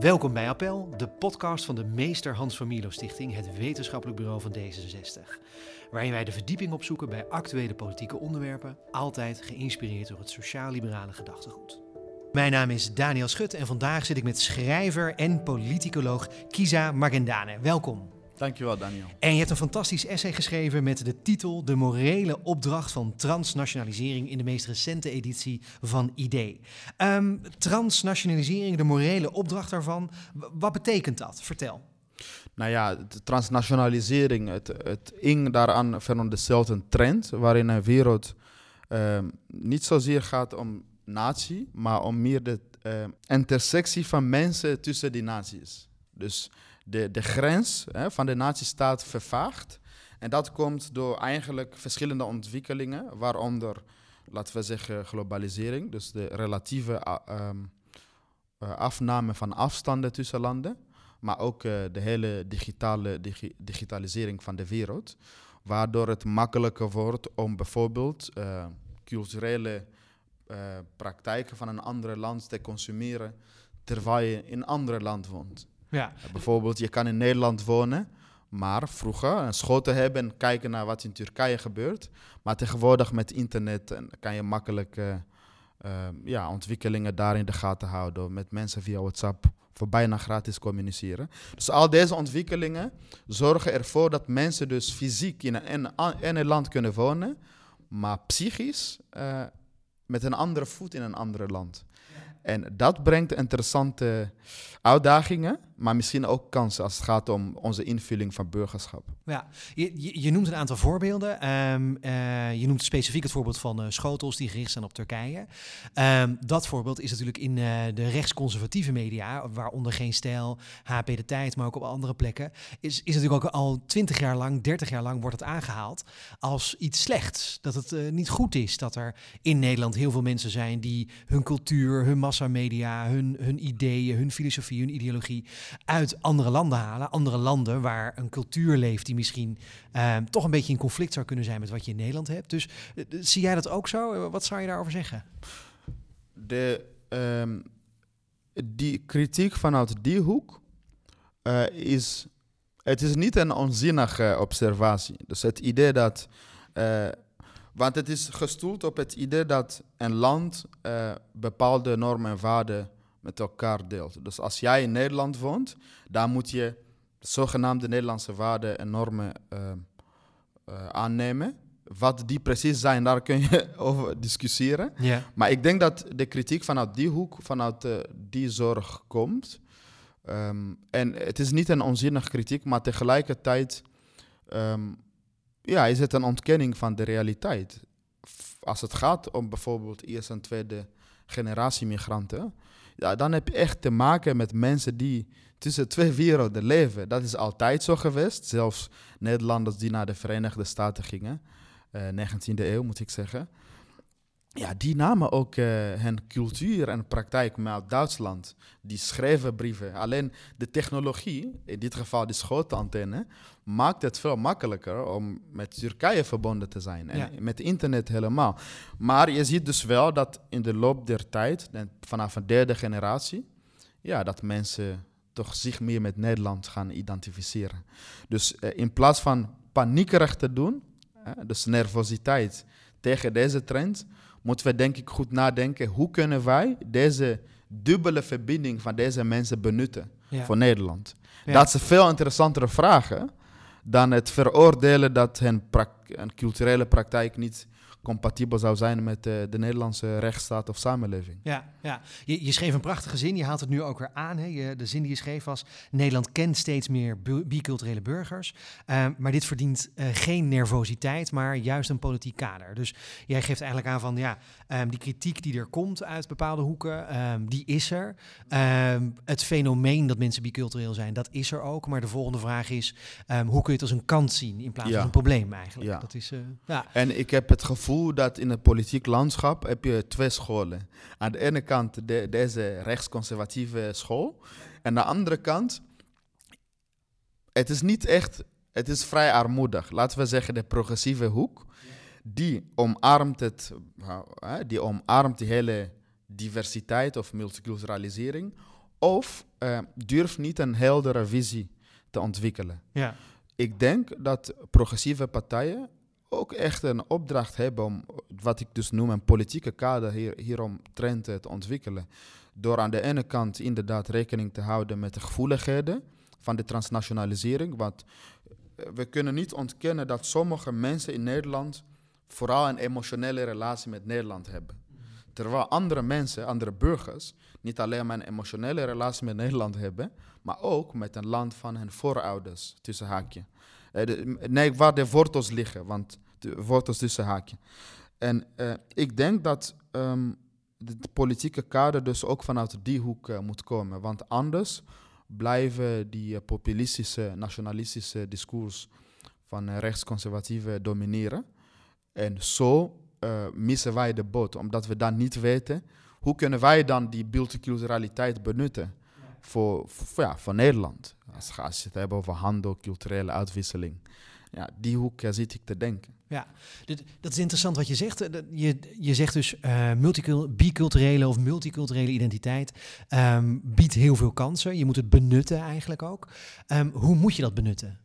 Welkom bij Appel, de podcast van de Meester Hans van Stichting, het wetenschappelijk bureau van D66. Waarin wij de verdieping opzoeken bij actuele politieke onderwerpen, altijd geïnspireerd door het sociaal-liberale gedachtegoed. Mijn naam is Daniel Schut en vandaag zit ik met schrijver en politicoloog Kisa Magendane. Welkom. Dankjewel, Daniel. En je hebt een fantastisch essay geschreven met de titel De morele opdracht van transnationalisering in de meest recente editie van ID. Ehm, transnationalisering, de morele opdracht daarvan, wat betekent dat? Vertel. Nou ja, de transnationalisering, het, het ing daaraan van dezelfde trend, waarin een wereld um, niet zozeer gaat om natie, maar om meer de uh, intersectie van mensen tussen die naties. Dus de, de grens hè, van de natiestaat vervaagt. En dat komt door eigenlijk verschillende ontwikkelingen, waaronder, laten we zeggen, globalisering, dus de relatieve um, afname van afstanden tussen landen, maar ook uh, de hele digitale digi digitalisering van de wereld, waardoor het makkelijker wordt om bijvoorbeeld uh, culturele praktijken van een ander land te consumeren terwijl je in een ander land woont. Ja. bijvoorbeeld, je kan in Nederland wonen, maar vroeger een school te hebben en kijken naar wat in Turkije gebeurt. Maar tegenwoordig met internet kan je makkelijk uh, uh, ja, ontwikkelingen daar in de gaten houden. Met mensen via WhatsApp voor bijna gratis communiceren. Dus al deze ontwikkelingen zorgen ervoor dat mensen dus fysiek in een, in een land kunnen wonen, maar psychisch uh, met een andere voet in een ander land. En dat brengt interessante uitdagingen, maar misschien ook kansen als het gaat om onze invulling van burgerschap. Ja, je, je noemt een aantal voorbeelden. Um, uh, je noemt specifiek het voorbeeld van uh, schotels die gericht zijn op Turkije. Um, dat voorbeeld is natuurlijk in uh, de rechtsconservatieve media, waaronder Geen Stijl, HP De Tijd, maar ook op andere plekken, is, is natuurlijk ook al twintig jaar lang, dertig jaar lang wordt het aangehaald als iets slechts. Dat het niet goed is dat er in Nederland heel veel mensen zijn die hun cultuur, hun massamedia, hun, hun ideeën, hun filosofie, hun ideologie uit andere landen halen. Andere landen waar een cultuur leeft die misschien uh, toch een beetje in conflict zou kunnen zijn met wat je in Nederland hebt. Dus uh, zie jij dat ook zo? Wat zou je daarover zeggen? De, um, die kritiek vanuit die hoek is. Het is niet een onzinnige observatie. Dus het idee dat. want het is gestoeld op het idee dat een land bepaalde normen en waarden met elkaar deelt. Dus als jij in Nederland woont, dan moet je de zogenaamde Nederlandse waarden en normen uh, uh, aannemen. Wat die precies zijn, daar kun je over discussiëren. Yeah. Maar ik denk dat de kritiek vanuit die hoek, vanuit uh, die zorg komt. Um, en het is niet een onzinnige kritiek, maar tegelijkertijd um, ja, is het een ontkenning van de realiteit. Als het gaat om bijvoorbeeld eerste en tweede generatie migranten, ja, dan heb je echt te maken met mensen die tussen twee werelden leven. Dat is altijd zo geweest. Zelfs Nederlanders die naar de Verenigde Staten gingen, uh, eh, 19e eeuw moet ik zeggen. Ja, die namen ook uh, hun cultuur en praktijk mee uit Duitsland. Die schreven brieven. Alleen de technologie, in dit geval de schotenantenne, maakt het veel makkelijker om met Turkije verbonden te zijn. En ja. met internet helemaal. Maar je ziet dus wel dat in de loop der tijd, vanaf een derde generatie, ja, dat mensen toch zich meer met Nederland gaan identificeren. Dus uh, in plaats van paniekerig te doen, uh, dus nervositeit tegen deze trend, moeten we denk ik goed nadenken, hoe kunnen wij deze dubbele verbinding van deze mensen benutten ja. voor Nederland? Ja. Dat zijn veel interessantere vragen dan het veroordelen dat hun, hun culturele praktijk niet compatibel zou zijn met uh, de Nederlandse rechtsstaat of samenleving. Ja, ja. Je, je, schreef een prachtige zin, je haalt het nu ook weer aan. Hè? Je, de zin die je schreef was, Nederland kent steeds meer biculturele burgers. Uh, maar dit verdient uh, geen nervositeit, maar juist een politiek kader. Dus jij geeft eigenlijk aan van, ja, um, die kritiek die er komt uit bepaalde hoeken, um, die is er. Um, het fenomeen dat mensen bicultureel zijn, dat is er ook. Maar de volgende vraag is, hoe kun je het als een kans zien in plaats ja. van een probleem eigenlijk? Ja. Dat is, ja. En ik heb het gevoel dat in het politiek landschap heb je twee scholen. Aan de ene kant de, deze rechtsconservatieve school. En aan de andere kant, het is niet echt, het is vrij armoedig. Laten we zeggen de progressieve hoek. Die omarmt, het, die omarmt die hele diversiteit of multiculturalisering of uh, durft niet een heldere visie te ontwikkelen. Ja. Ik denk dat progressieve partijen ook echt een opdracht hebben om wat ik dus noem een politieke kader hier, hierom trend te ontwikkelen. Door aan de ene kant inderdaad rekening te houden met de gevoeligheden van de transnationalisering. Want eh, we kunnen niet ontkennen dat sommige mensen in Nederland vooral een emotionele relatie met Nederland hebben. Terwijl andere mensen, andere burgers, niet alleen maar een emotionele relatie met Nederland hebben, maar ook met een land van hun voorouders, tussen haakje. Eh, nee, waar de wortels liggen, want de wortels tussen haakje. En uh, ik denk dat um, de, politieke kader dus ook vanuit die hoek uh, moet komen. Want anders blijven die populistische, nationalistische discours van rechtsconservatieven domineren. En zo missen wij de boot, omdat we dan niet weten hoe kunnen wij dan die multiculturaliteit benutten voor, voor, ja, voor Nederland. Als, als je het hebt over handel, culturele uitwisseling. Ja, die hoek zit ik te denken. Ja, dat is interessant wat je zegt. Je, je zegt dus uh, biculturele of multiculturele identiteit um, biedt heel veel kansen. Je moet het benutten eigenlijk ook. Um, hoe moet je dat benutten?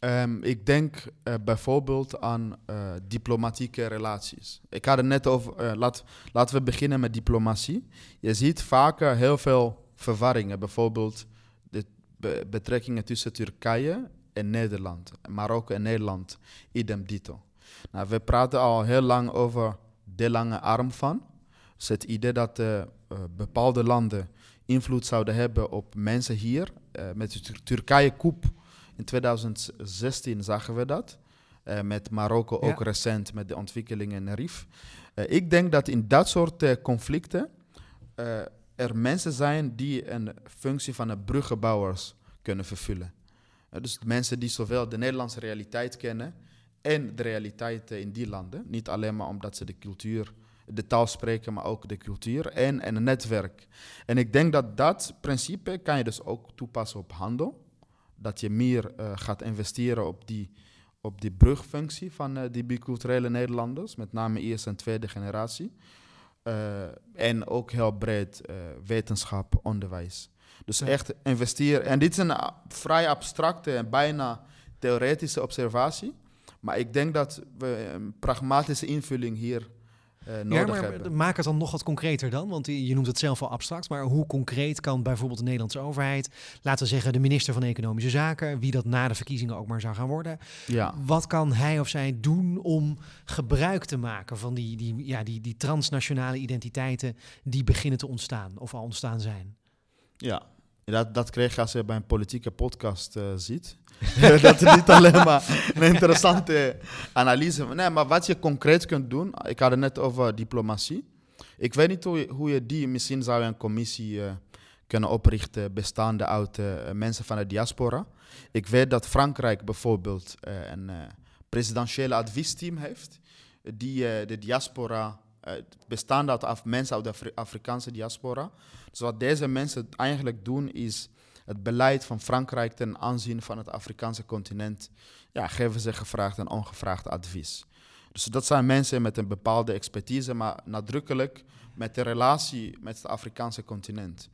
Um, ik denk uh, bijvoorbeeld aan uh, diplomatieke relaties. Ik had het net over, laat, laten we beginnen met diplomatie. Je ziet vaker heel veel verwarringen. Bijvoorbeeld de betrekkingen tussen Turkije en Nederland. Marokko en Nederland, idem dito. Nou, we praten al heel lang over de lange arm van. Dus het idee dat uh, bepaalde landen invloed zouden hebben op mensen hier. Uh, met de Turkije-koep in 2016 zagen we dat. Uh, met Marokko ook recent met de ontwikkelingen in RIF. ik denk dat in dat soort conflicten er mensen zijn die een functie van een bruggenbouwers kunnen vervullen. dus mensen die zowel de Nederlandse realiteit kennen en de realiteit in die landen. Niet alleen maar omdat ze de cultuur, de taal spreken, maar ook de cultuur en, en een netwerk. En ik denk dat dat principe kan je dus ook toepassen op handel. Dat je meer uh, gaat investeren op die, op die brugfunctie van uh, die biculturele Nederlanders, met name eerste en tweede generatie. Uh, en ook heel breed uh, wetenschap, onderwijs. Dus ja. echt investeren. En dit is een vrij abstracte en bijna theoretische observatie. Maar ik denk dat we een pragmatische invulling hier nodig ja, maar hebben. Maak het dan nog wat concreter dan, want je noemt het zelf al abstract. Maar hoe concreet kan bijvoorbeeld de Nederlandse overheid, laten we zeggen de minister van Economische Zaken, wie dat na de verkiezingen ook maar zou gaan worden, ja. wat kan hij of zij doen om gebruik te maken van die, die, ja, die, die transnationale identiteiten die beginnen te ontstaan of al ontstaan zijn? Ja, dat, dat kreeg je als je bij een politieke podcast uh, ziet. dat is niet alleen maar een interessante analyse. Nee, maar wat je concreet kunt doen, ik had het net over diplomatie. Ik weet niet hoe je, die, misschien zou je een commissie uh, kunnen oprichten bestaande uit uh, mensen van de diaspora. Ik weet dat Frankrijk bijvoorbeeld een presidentiële adviesteam heeft, die de diaspora, bestaande uit af, mensen uit de Afri Afrikaanse diaspora. Dus wat deze mensen eigenlijk doen is het beleid van Frankrijk ten aanzien van het Afrikaanse continent, ja, geven ze gevraagd en ongevraagd advies. Dus dat zijn mensen met een bepaalde expertise, maar nadrukkelijk met de relatie met het Afrikaanse continent.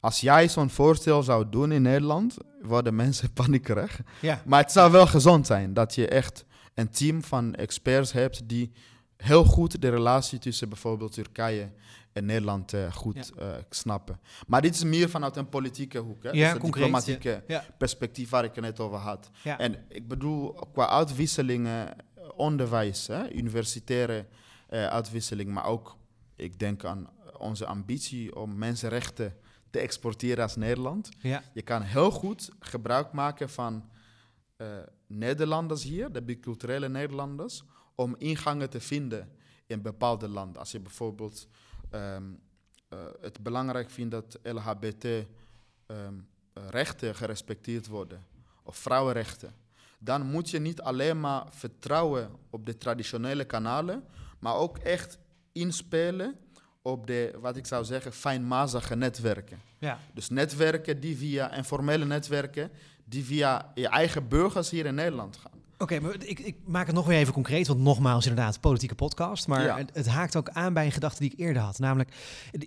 Als jij zo'n voorstel zou doen in Nederland, worden mensen paniekerig. Ja. Maar het zou wel gezond zijn dat je echt een team van experts hebt die heel goed de relatie tussen bijvoorbeeld Turkije en Nederland uh, goed ja. uh, snappen. Maar dit is meer vanuit een politieke hoek. Hè? Ja, dus diplomatieke ja. perspectief waar ik het net over had. En ik bedoel, qua uitwisselingen, onderwijs, hè? universitaire uh, uitwisseling, maar ook, ik denk aan onze ambitie om mensenrechten te exporteren als Nederland. Je kan heel goed gebruik maken van Nederlanders hier, de biculturele Nederlanders, om ingangen te vinden in bepaalde landen. Als je bijvoorbeeld um, uh, het belangrijk vindt dat LGBT-rechten um, gerespecteerd worden, of vrouwenrechten, dan moet je niet alleen maar vertrouwen op de traditionele kanalen, maar ook echt inspelen op de, wat ik zou zeggen, fijnmazige netwerken. Ja. Dus netwerken die via informele netwerken, die via je eigen burgers hier in Nederland gaan. Oké, maar ik, ik, maak het nog weer even concreet, want nogmaals inderdaad, politieke podcast. Maar Ja. het, het haakt ook aan bij een gedachte die ik eerder had. Namelijk,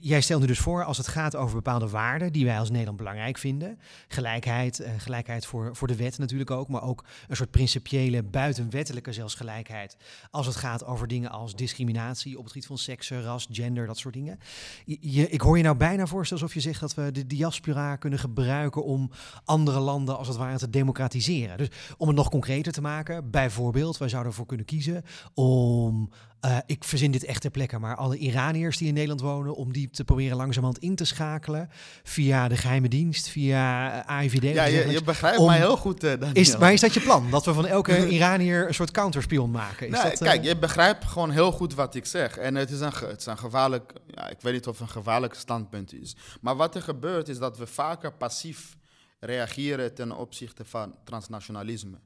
jij stelt nu dus voor als het gaat over bepaalde waarden die wij als Nederland belangrijk vinden. Gelijkheid, eh, gelijkheid voor, voor de wet natuurlijk ook, maar ook een soort principiële, buitenwettelijke zelfs gelijkheid. Als het gaat over dingen als discriminatie op het gebied van seks, ras, gender, dat soort dingen. Je- ik hoor je nou bijna voorstellen alsof je zegt dat we de diaspora kunnen gebruiken om andere landen als het ware te democratiseren. Dus om het nog concreter te maken, bijvoorbeeld, wij zouden ervoor kunnen kiezen om, eh, ik verzin dit echt ter plekke, maar alle Iraniërs die in Nederland wonen, om die te proberen langzamerhand in te schakelen via de geheime dienst, via eh, AIVD. Ja, je, begrijpt Om- mij heel goed, eh, is, maar is dat je plan? Dat we van elke Iranier een soort counterspion maken? Is Nee, dat, kijk, je begrijpt gewoon heel goed wat ik zeg. En het is een, het is een gevaarlijk, ja, ik weet niet of het een gevaarlijk standpunt is. Maar wat er gebeurt is dat we vaker passief reageren ten opzichte van transnationalisme.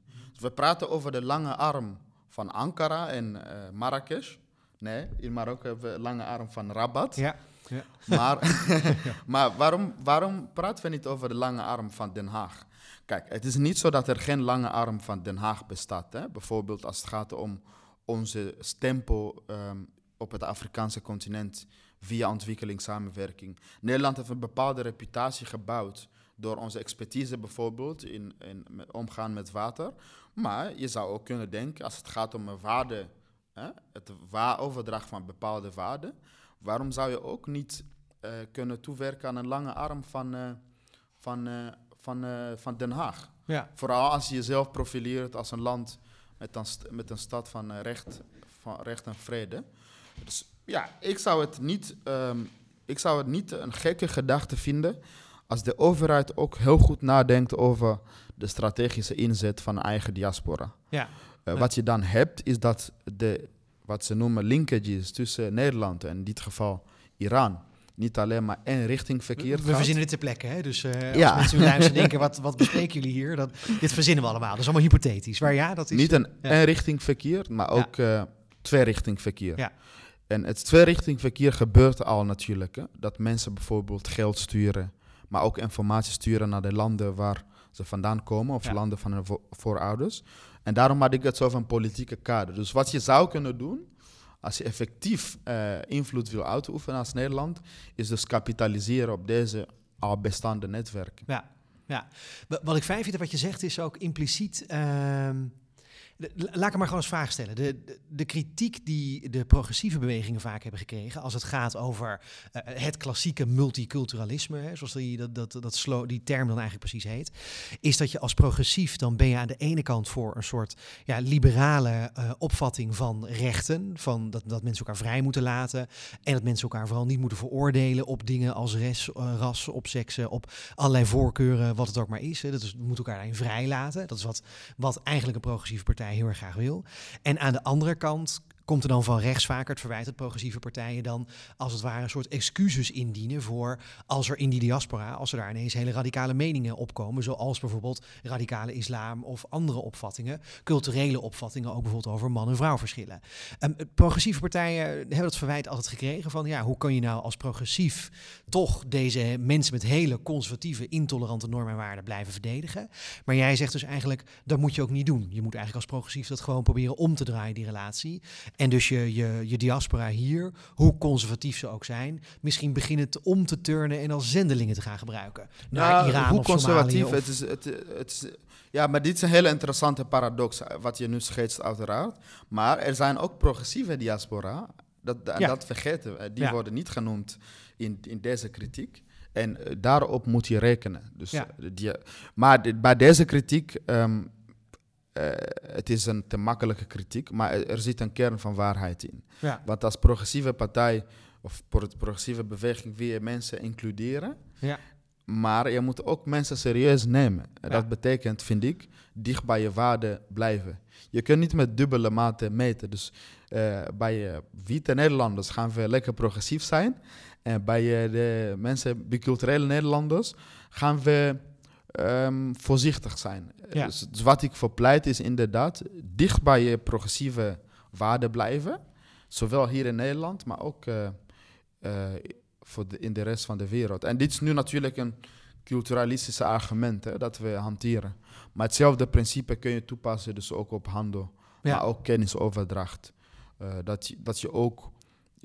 We praten over de lange arm van Ankara en eh, Marrakesh. Nee, in Marokko hebben we de lange arm van Rabat. ja, ja. Maar, maar waarom, waarom praten we niet over de lange arm van Den Haag? Kijk, het is niet zo dat er geen lange arm van Den Haag bestaat. Hè? Bijvoorbeeld als het gaat om onze stempel ehm, op het Afrikaanse continent via ontwikkelingssamenwerking. Nederland heeft een bepaalde reputatie gebouwd door onze expertise bijvoorbeeld in, in omgaan met water. Maar je zou ook kunnen denken, als het gaat om een waarde, hè, het wa- overdracht van bepaalde waarden, waarom zou je ook niet eh, kunnen toewerken aan een lange arm van, eh, van, eh, van, van Den Haag? ja. Vooral als je jezelf profileert als een land met een, st- met een stad van, recht, van recht en vrede. Dus ja, ik zou het niet, ehm, ik zou het niet een gekke gedachte vinden als de overheid ook heel goed nadenkt over de strategische inzet van eigen diaspora. ja. Eh, Ja. Wat je dan hebt, is dat de, wat ze noemen linkages tussen Nederland en in dit geval Iran, niet alleen maar één richting verkeerd We verzinnen dit ter plekke, hè? Dus Ja. als mensen nu luisteren denken, wat, wat bespreken jullie hier? Dat, dit verzinnen we allemaal. Dat is allemaal hypothetisch. Maar ja, dat is... Niet een ja. één richting verkeer, maar ook eh twee richting verkeer. Ja. En het twee richting verkeer gebeurt al natuurlijk. Hè? Dat mensen bijvoorbeeld geld sturen, maar ook informatie sturen naar de landen waar ze vandaan komen, of Ja. landen van hun vo- voorouders. En daarom had ik het zo van politieke kader. Dus wat je zou kunnen doen, als je effectief eh, invloed wil uitoefenen als Nederland, is dus kapitaliseren op deze al bestaande netwerken. Ja, ja. Wa- Wat ik fijn vind wat je zegt is ook impliciet. ehm, laat ik maar gewoon eens vraag stellen. De, de, kritiek die de progressieve bewegingen vaak hebben gekregen. als het gaat over eh, het klassieke multiculturalisme. Hè, zoals die, dat, dat, dat die term dan eigenlijk precies heet. is dat je als progressief. dan ben je aan de ene kant voor een soort ja, liberale eh, opvatting van rechten. Van dat, dat mensen elkaar vrij moeten laten. En dat mensen elkaar vooral niet moeten veroordelen op dingen als res, eh, ras, op seksen, op allerlei voorkeuren, wat het ook maar is. Hè. Dat is, we moeten elkaar daarin vrij laten. Dat is wat, wat eigenlijk een progressieve partij heel erg graag wil. En aan de andere kant komt er dan van rechts vaker het verwijt dat progressieve partijen dan als het ware een soort excuses indienen voor als er in die diaspora, als er daar ineens hele radicale meningen opkomen, zoals bijvoorbeeld radicale islam of andere opvattingen, culturele opvattingen, ook bijvoorbeeld over man- en vrouwverschillen. Ehm, progressieve partijen hebben dat verwijt altijd gekregen van ja, hoe kan je nou als progressief toch deze mensen met hele conservatieve, intolerante normen en waarden blijven verdedigen? Maar jij zegt dus eigenlijk, dat moet je ook niet doen. Je moet eigenlijk als progressief dat gewoon proberen om te draaien, die relatie. En dus je, je, je diaspora hier, hoe conservatief ze ook zijn, misschien beginnen te om te turnen en als zendelingen te gaan gebruiken. Naar Nou, Iran hoe of conservatief het is, het, het is. Ja, maar dit is een hele interessante paradox, eh, wat je nu schetst, uiteraard. Maar er zijn ook progressieve diaspora. Dat, Ja. dat vergeten we. Die Ja. worden niet genoemd in, in deze kritiek. En eh, daarop moet je rekenen. Dus, Ja. eh, die, maar bij deze kritiek, ehm, eh, het is een te makkelijke kritiek, maar er, zit een kern van waarheid in. Ja, Want als progressieve partij of pro- progressieve beweging wil je mensen includeren. ja, Maar je moet ook mensen serieus nemen. Ja. Dat betekent, vind ik, dicht bij je waarde blijven. Je kunt niet met dubbele maten meten. Dus eh, bij eh, witte Nederlanders gaan we lekker progressief zijn. En bij de mensen, biculturele Nederlanders, gaan we ehm, voorzichtig zijn. Ja. Dus, dus wat ik verpleit is inderdaad dicht bij je progressieve waarden blijven. Zowel hier in Nederland, maar ook eh, eh, voor de, in de rest van de wereld. En dit is nu natuurlijk een culturalistische argumenten dat we hanteren. Maar hetzelfde principe kun je toepassen dus ook op handel, Ja. maar ook kennisoverdracht. Eh, dat, je, dat je ook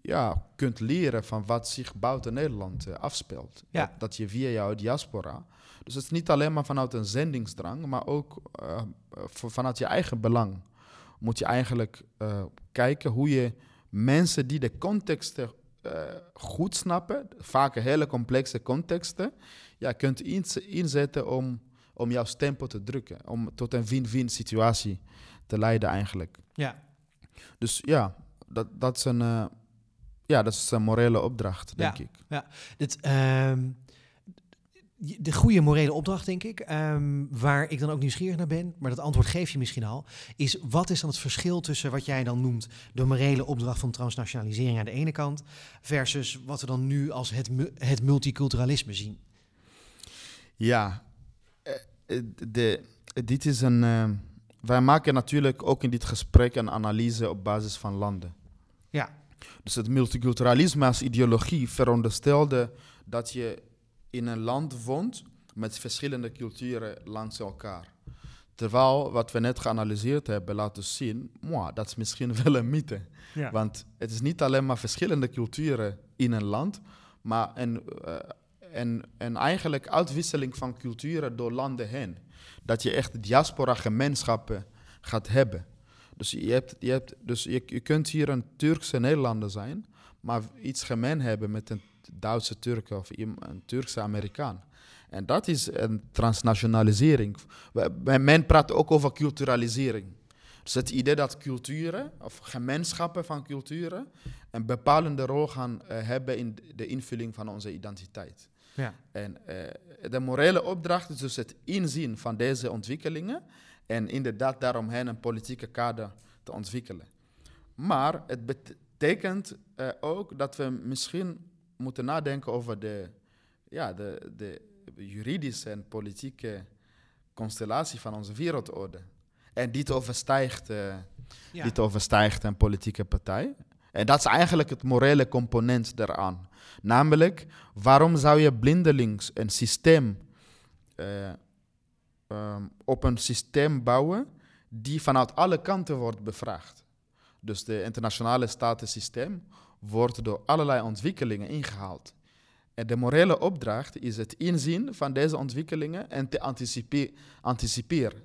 ja, kunt leren van wat zich buiten Nederland afspeelt. Ja. Dat, dat je via jouw diaspora. Dus het is niet alleen maar vanuit een zendingsdrang, maar ook eh, v- vanuit je eigen belang. Moet je eigenlijk eh, kijken hoe je mensen die de contexten eh, goed snappen, vaak hele complexe contexten, ja, kunt inzetten om, om jouw tempo te drukken. Om tot een win-win situatie te leiden eigenlijk. Ja. Dus ja, dat, dat, is, een, eh, ja, dat is een morele opdracht, Ja. denk ik. Dit, ehm, de goede morele opdracht, denk ik, ehm, waar ik dan ook nieuwsgierig naar ben, maar dat antwoord geef je misschien al, is wat is dan het verschil tussen wat jij dan noemt de morele opdracht van transnationalisering aan de ene kant, versus wat we dan nu als het, het multiculturalisme zien? Ja, eh, eh, de, dit is een. eh, wij maken natuurlijk ook in dit gesprek een analyse op basis van landen. Ja. Dus het multiculturalisme als ideologie veronderstelde dat je in een land woont met verschillende culturen langs elkaar. Terwijl wat we net geanalyseerd hebben laten zien, moi, dat is misschien wel een mythe. Ja. Want het is niet alleen maar verschillende culturen in een land, maar een, eh, en, en eigenlijk uitwisseling van culturen door landen heen. Dat je echt diaspora-gemeenschappen gaat hebben. Dus, je, hebt, je, hebt, dus je, je kunt hier een Turkse Nederlander zijn, maar iets gemeen hebben met een Duitse Turk of een Turkse Amerikaan. En dat is een transnationalisering. Men praat ook over culturalisering. Dus het idee dat culturen, of gemeenschappen van culturen, een bepalende rol gaan eh, hebben in de invulling van onze identiteit. Ja. En eh, de morele opdracht is dus het inzien van deze ontwikkelingen en inderdaad daaromheen een politieke kader te ontwikkelen. Maar het betekent eh, ook dat we misschien moeten nadenken over de, ja, de, de juridische en politieke constellatie van onze wereldorde. En dit overstijgt, eh, Ja. dit overstijgt een politieke partij. En dat is eigenlijk het morele component daaraan. Namelijk, waarom zou je blindelings een systeem eh, ehm, op een systeem bouwen die vanuit alle kanten wordt bevraagd? Dus de internationale statensysteem wordt door allerlei ontwikkelingen ingehaald. En de morele opdracht is het inzien van deze ontwikkelingen en te anticipe- anticiperen.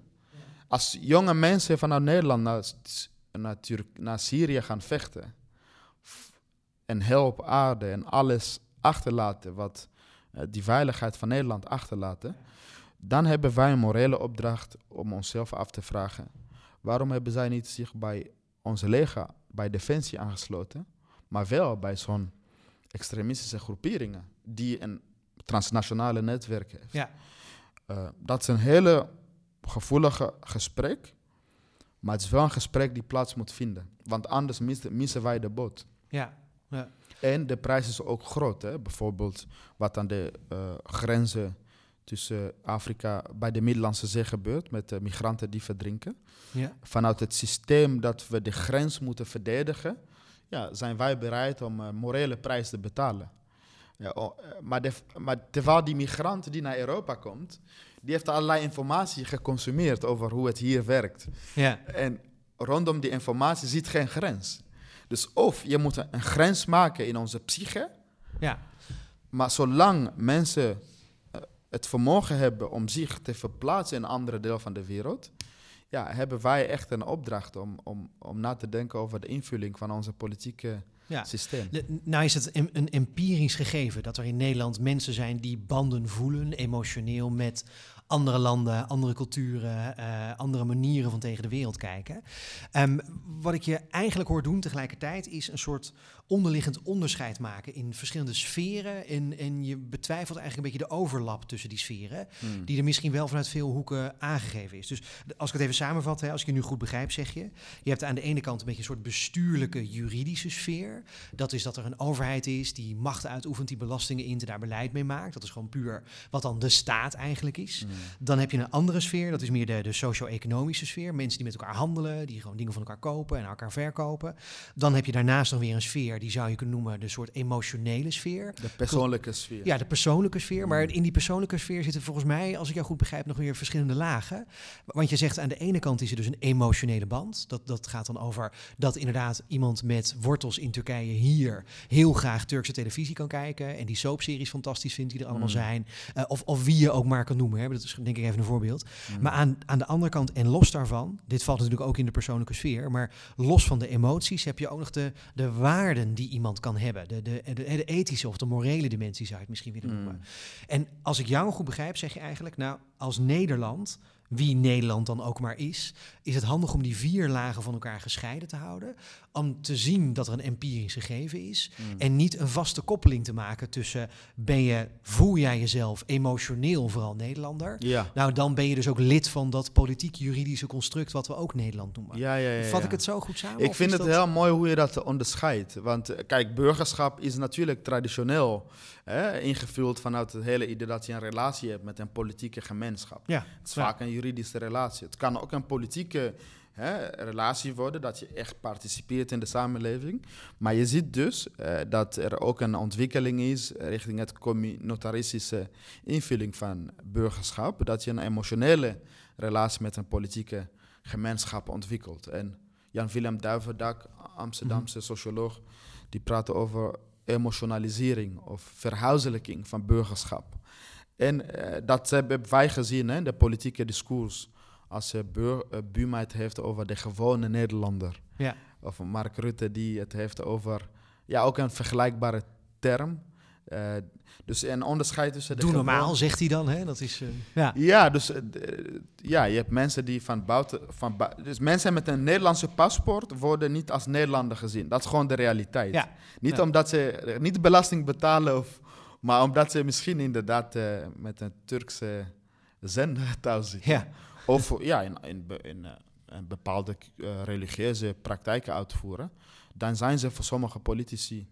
Als jonge mensen vanuit Nederland naar, naar, Syrië gaan vechten en heel aarde en alles achterlaten wat eh, die veiligheid van Nederland achterlaten, dan hebben wij een morele opdracht om onszelf af te vragen: waarom hebben zij niet zich bij onze leger, bij Defensie aangesloten, maar wel bij zo'n extremistische groeperingen die een transnationale netwerk heeft? Ja. Eh, dat is een hele gevoelige gesprek, maar het is wel een gesprek die plaats moet vinden, want anders missen, missen wij de boot. Ja. Ja. En de prijs is ook groot. Hè? Bijvoorbeeld wat aan de eh, grenzen tussen Afrika bij de Middellandse Zee gebeurt met de migranten die verdrinken. Ja. Vanuit het systeem dat we de grens moeten verdedigen, ja, zijn wij bereid om een morele prijs te betalen. Ja, o- eh, maar, de, maar terwijl die migrant die naar Europa komt, die heeft allerlei informatie geconsumeerd over hoe het hier werkt. Ja. En rondom die informatie zit geen grens. Dus of je moet een grens maken in onze psyche, Ja. maar zolang mensen eh, het vermogen hebben om zich te verplaatsen in een andere deel van de wereld, ja, hebben wij echt een opdracht om, om, om na te denken over de invulling van onze politieke Ja. systeem. Nou is het een, een empirisch gegeven dat er in Nederland mensen zijn die banden voelen, emotioneel, met andere landen, andere culturen, eh, andere manieren van tegen de wereld kijken. Ehm, wat ik je eigenlijk hoor doen tegelijkertijd is een soort onderliggend onderscheid maken in verschillende sferen. En, en je betwijfelt eigenlijk een beetje de overlap tussen die sferen, Hmm. die er misschien wel vanuit veel hoeken aangegeven is. Dus als ik het even samenvat, hè, als ik je nu goed begrijp, zeg je, je hebt aan de ene kant een beetje een soort bestuurlijke juridische sfeer. Dat is dat er een overheid is die macht uitoefent, die belastingen en daar beleid mee maakt. Dat is gewoon puur wat dan de staat eigenlijk is. Hmm. Dan heb je een andere sfeer, dat is meer de, de socio-economische sfeer. Mensen die met elkaar handelen, die gewoon dingen van elkaar kopen en elkaar verkopen. Dan heb je daarnaast nog weer een sfeer die zou je kunnen noemen de soort emotionele sfeer. De persoonlijke sfeer. Ja, de persoonlijke sfeer. Maar Mm. in die persoonlijke sfeer zitten volgens mij, als ik jou goed begrijp, nog weer verschillende lagen. Want je zegt aan de ene kant is er dus een emotionele band. Dat, dat gaat dan over dat inderdaad iemand met wortels in Turkije hier heel graag Turkse televisie kan kijken. En die soapseries fantastisch vindt die er allemaal Mm. zijn. Eh, of, of wie je ook maar kan noemen. Hè. Dat is denk ik even een voorbeeld. Mm. Maar aan, aan de andere kant, en los daarvan, dit valt natuurlijk ook in de persoonlijke sfeer, maar los van de emoties heb je ook nog de, de waarden die iemand kan hebben. De, de, de, de ethische of de morele dimensie zou je het misschien willen noemen. Mm. En als ik jou goed begrijp, zeg je eigenlijk, nou, als Nederland, wie Nederland dan ook maar is, is het handig om die vier lagen van elkaar gescheiden te houden. Om te zien dat er een empirisch gegeven is. Mm. En niet een vaste koppeling te maken tussen ben je, voel jij jezelf emotioneel vooral Nederlander? Ja. Nou, dan ben je dus ook lid van dat politiek-juridische construct wat we ook Nederland noemen. Ja, ja, ja, Vat ik het zo goed samen? Ik vind het dat- heel mooi hoe je dat onderscheidt. Want eh, kijk, burgerschap is natuurlijk traditioneel hè, ingevuld vanuit het hele idee dat je een relatie hebt met een politieke gemeenschap. Ja, Het is ja. vaak een juridische relatie. Het kan ook een politieke hè, relatie worden, dat je echt participeert in de samenleving. Maar je ziet dus eh, dat er ook een ontwikkeling is richting het communautaristische invulling van burgerschap. Dat je een emotionele relatie met een politieke gemeenschap ontwikkelt. En Jan-Willem Duivendak, Amsterdamse socioloog, die praat over emotionalisering of verhuizelijking van burgerschap. En eh, dat hebben wij gezien in de politieke discours. Als uh, Bur uh, Buma het heeft over de gewone Nederlander. Ja. Of Mark Rutte die het heeft over, ja, ook een vergelijkbare term. Uh, dus een onderscheid tussen de Doe gewone- normaal, zegt hij dan. Hè? Dat is, eh, ja. ja, dus eh, ja, je hebt mensen die van buiten. Van dus mensen met een Nederlandse paspoort worden niet als Nederlander gezien. Dat is gewoon de realiteit. Ja. Niet Ja. omdat ze eh, niet belasting betalen, of, maar omdat ze misschien inderdaad eh, met een Turkse thuis zitten. Ja. Of ja, in, in, in, eh, een bepaalde eh, religieuze praktijken uitvoeren. Dan zijn ze voor sommige politici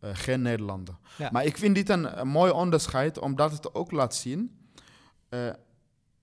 eh, geen Nederlander. Ja. Maar ik vind dit een, een mooi onderscheid, omdat het ook laat zien.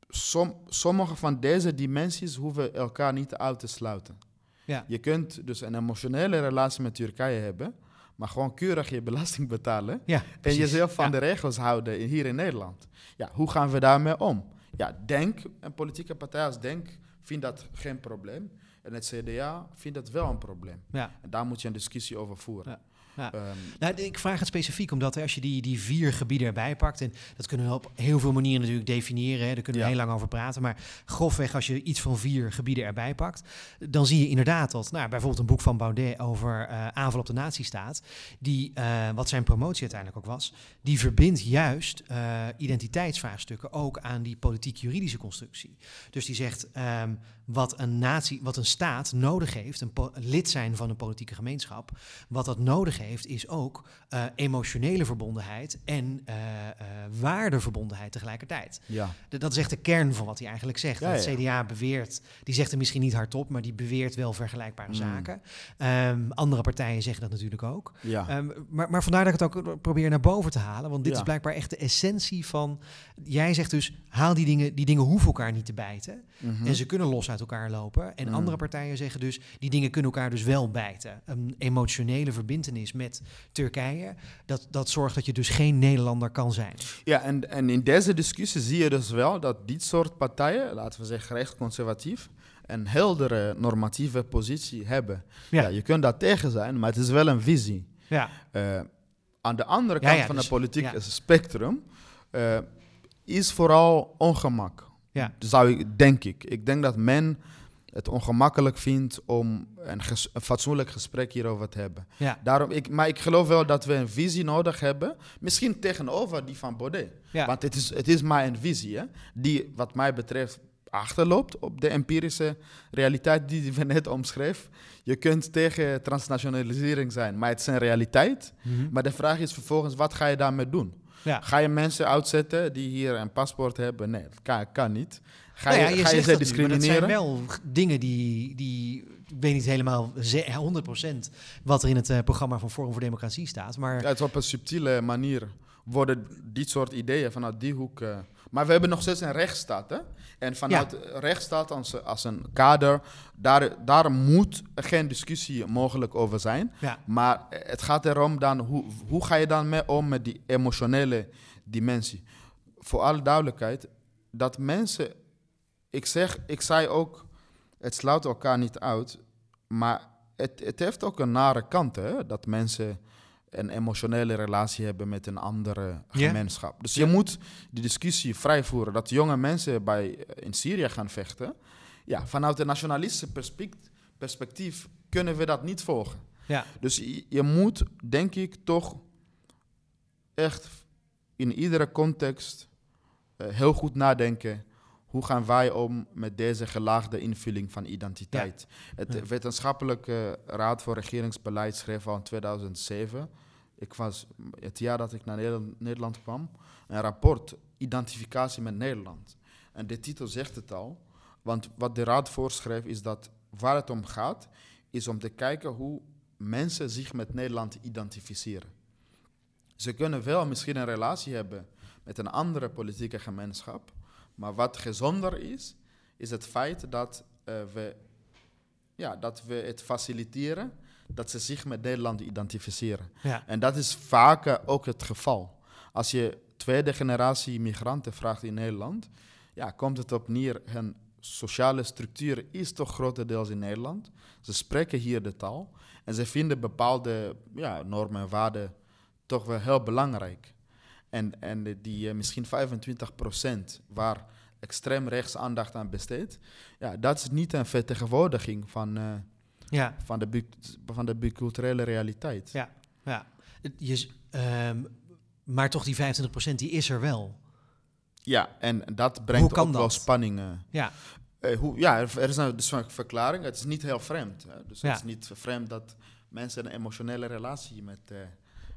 som, sommige van deze dimensies hoeven elkaar niet uit te sluiten. Ja. Je kunt dus een emotionele relatie met Turkije hebben, maar gewoon keurig je belasting betalen Ja, en jezelf van de regels houden in- hier in Nederland. Ja, hoe gaan we daarmee om? Ja, Denk, een politieke partij als Denk, vindt dat geen probleem. En het CDA vindt dat wel een probleem. Ja. En daar moet je een discussie over voeren. Ja. Ja. Ehm, Nou, ik vraag het specifiek omdat hè, als je die, die vier gebieden erbij pakt, en dat kunnen we op heel veel manieren natuurlijk definiëren, hè, daar kunnen we Ja. heel lang over praten, maar grofweg als je iets van vier gebieden erbij pakt, dan zie je inderdaad dat, nou, bijvoorbeeld een boek van Baudet over eh, aanval op de nazistaat, die, eh, wat zijn promotie uiteindelijk ook was, die verbindt juist eh, identiteitsvraagstukken ook aan die politiek-juridische constructie. Dus die zegt, ehm, wat een natie, wat een staat nodig heeft, een lid zijn van een politieke gemeenschap, wat dat nodig heeft, is ook eh, emotionele verbondenheid en eh, eh, waardeverbondenheid tegelijkertijd. ja. Dat is echt de kern van wat hij eigenlijk zegt. Ja, het ja. CDA beweert, die zegt er misschien niet hardop, maar die beweert wel vergelijkbare Mm. zaken. Ehm, andere partijen zeggen dat natuurlijk ook. ja. Ehm, maar, maar vandaar dat ik het ook probeer naar boven te halen. Want dit Ja. is blijkbaar echt de essentie van. Jij zegt dus: haal die dingen, die dingen hoeven elkaar niet te bijten. Mhm. En ze kunnen los uit elkaar lopen. En Mm. andere partijen zeggen dus: die dingen kunnen elkaar dus wel bijten. Een emotionele verbindenis met Turkije, dat, dat zorgt dat je dus geen Nederlander kan zijn. Ja, en, en in deze discussie zie je dus wel dat dit soort partijen, laten we zeggen rechtsconservatief, een heldere normatieve positie hebben. Ja. Ja. je kunt daar tegen zijn, maar het is wel een visie. Ja, Eh, aan de andere kant ja, van dus- het politieke spectrum eh, is vooral ongemak. Ja. Zou ik, denk ik. Ik denk dat men het ongemakkelijk vindt om een, ges- een fatsoenlijk gesprek hierover te hebben. ja, Daarom, ik, maar ik geloof wel dat we een visie nodig hebben. Misschien tegenover die van Baudet. ja. Want het is, het is maar een visie, hè, die wat mij betreft achterloopt op de empirische realiteit die we net omschreef. Je kunt tegen transnationalisering zijn, maar het is een realiteit. Mhm. Maar de vraag is vervolgens, wat ga je daarmee doen? Ja. Ga je mensen uitzetten die hier een paspoort hebben? Nee, dat kan, kan niet. Ga Nou je, ga je ze maar discrimineren? Dat zijn wel dingen die, die, ik weet niet helemaal ze- 100% wat er in het eh, programma van Forum voor Democratie staat. Maar Ja, het is op een subtiele manier worden dit soort ideeën vanuit die hoek. eh, maar we hebben nog steeds een rechtsstaat. Hè? En vanuit de rechtsstaat als, als een kader, daar, daar moet geen discussie mogelijk over zijn. Ja, Maar het gaat erom dan, hoe, hoe ga je dan mee om met die emotionele dimensie? Voor alle duidelijkheid, dat mensen, ik zeg, ik zei ook, het sluit elkaar niet uit, maar het, het heeft ook een nare kant, hè? dat mensen een emotionele relatie hebben met een andere gemeenschap. Dus je moet die discussie vrij voeren, dat jonge mensen bij, in Syrië gaan vechten. Ja, vanuit een nationalistische perspect- perspectief kunnen we dat niet volgen. ja, Dus je, je moet, denk ik, toch echt in iedere context eh, heel goed nadenken. Hoe gaan wij om met deze gelaagde invulling van identiteit? Het Ja. Wetenschappelijke Raad voor Regeringsbeleid schreef al in 2007, ik was het jaar dat ik naar Nederland, kwam, een rapport Identificatie met Nederland. En de titel zegt het al, want wat de Raad voorschreef is dat waar het om gaat, is om te kijken hoe mensen zich met Nederland identificeren. Ze kunnen wel misschien een relatie hebben met een andere politieke gemeenschap, maar wat gezonder is, is het feit dat, eh, we, ja, dat we het faciliteren dat ze zich met Nederland identificeren. ja, En dat is vaker ook het geval. Als je tweede generatie migranten vraagt in Nederland, ja, komt het op neer, hun sociale structuur is toch grotendeels in Nederland. Ze spreken hier de taal en ze vinden bepaalde ja, normen en waarden toch wel heel belangrijk. En, en die eh, misschien 25% waar extreem rechts aandacht aan besteedt, ja, dat is niet een vertegenwoordiging van, eh, ja. van, de, van de biculturele realiteit. Ja. ja. Je, ehm, maar toch die 25% die is er wel. Ja, en dat brengt ook wel spanningen. Ja, Eh, hoe, ja, er is nou dus een verklaring. Het is niet heel vreemd. Hè? Dus Ja. het is niet vreemd dat mensen een emotionele relatie met, eh,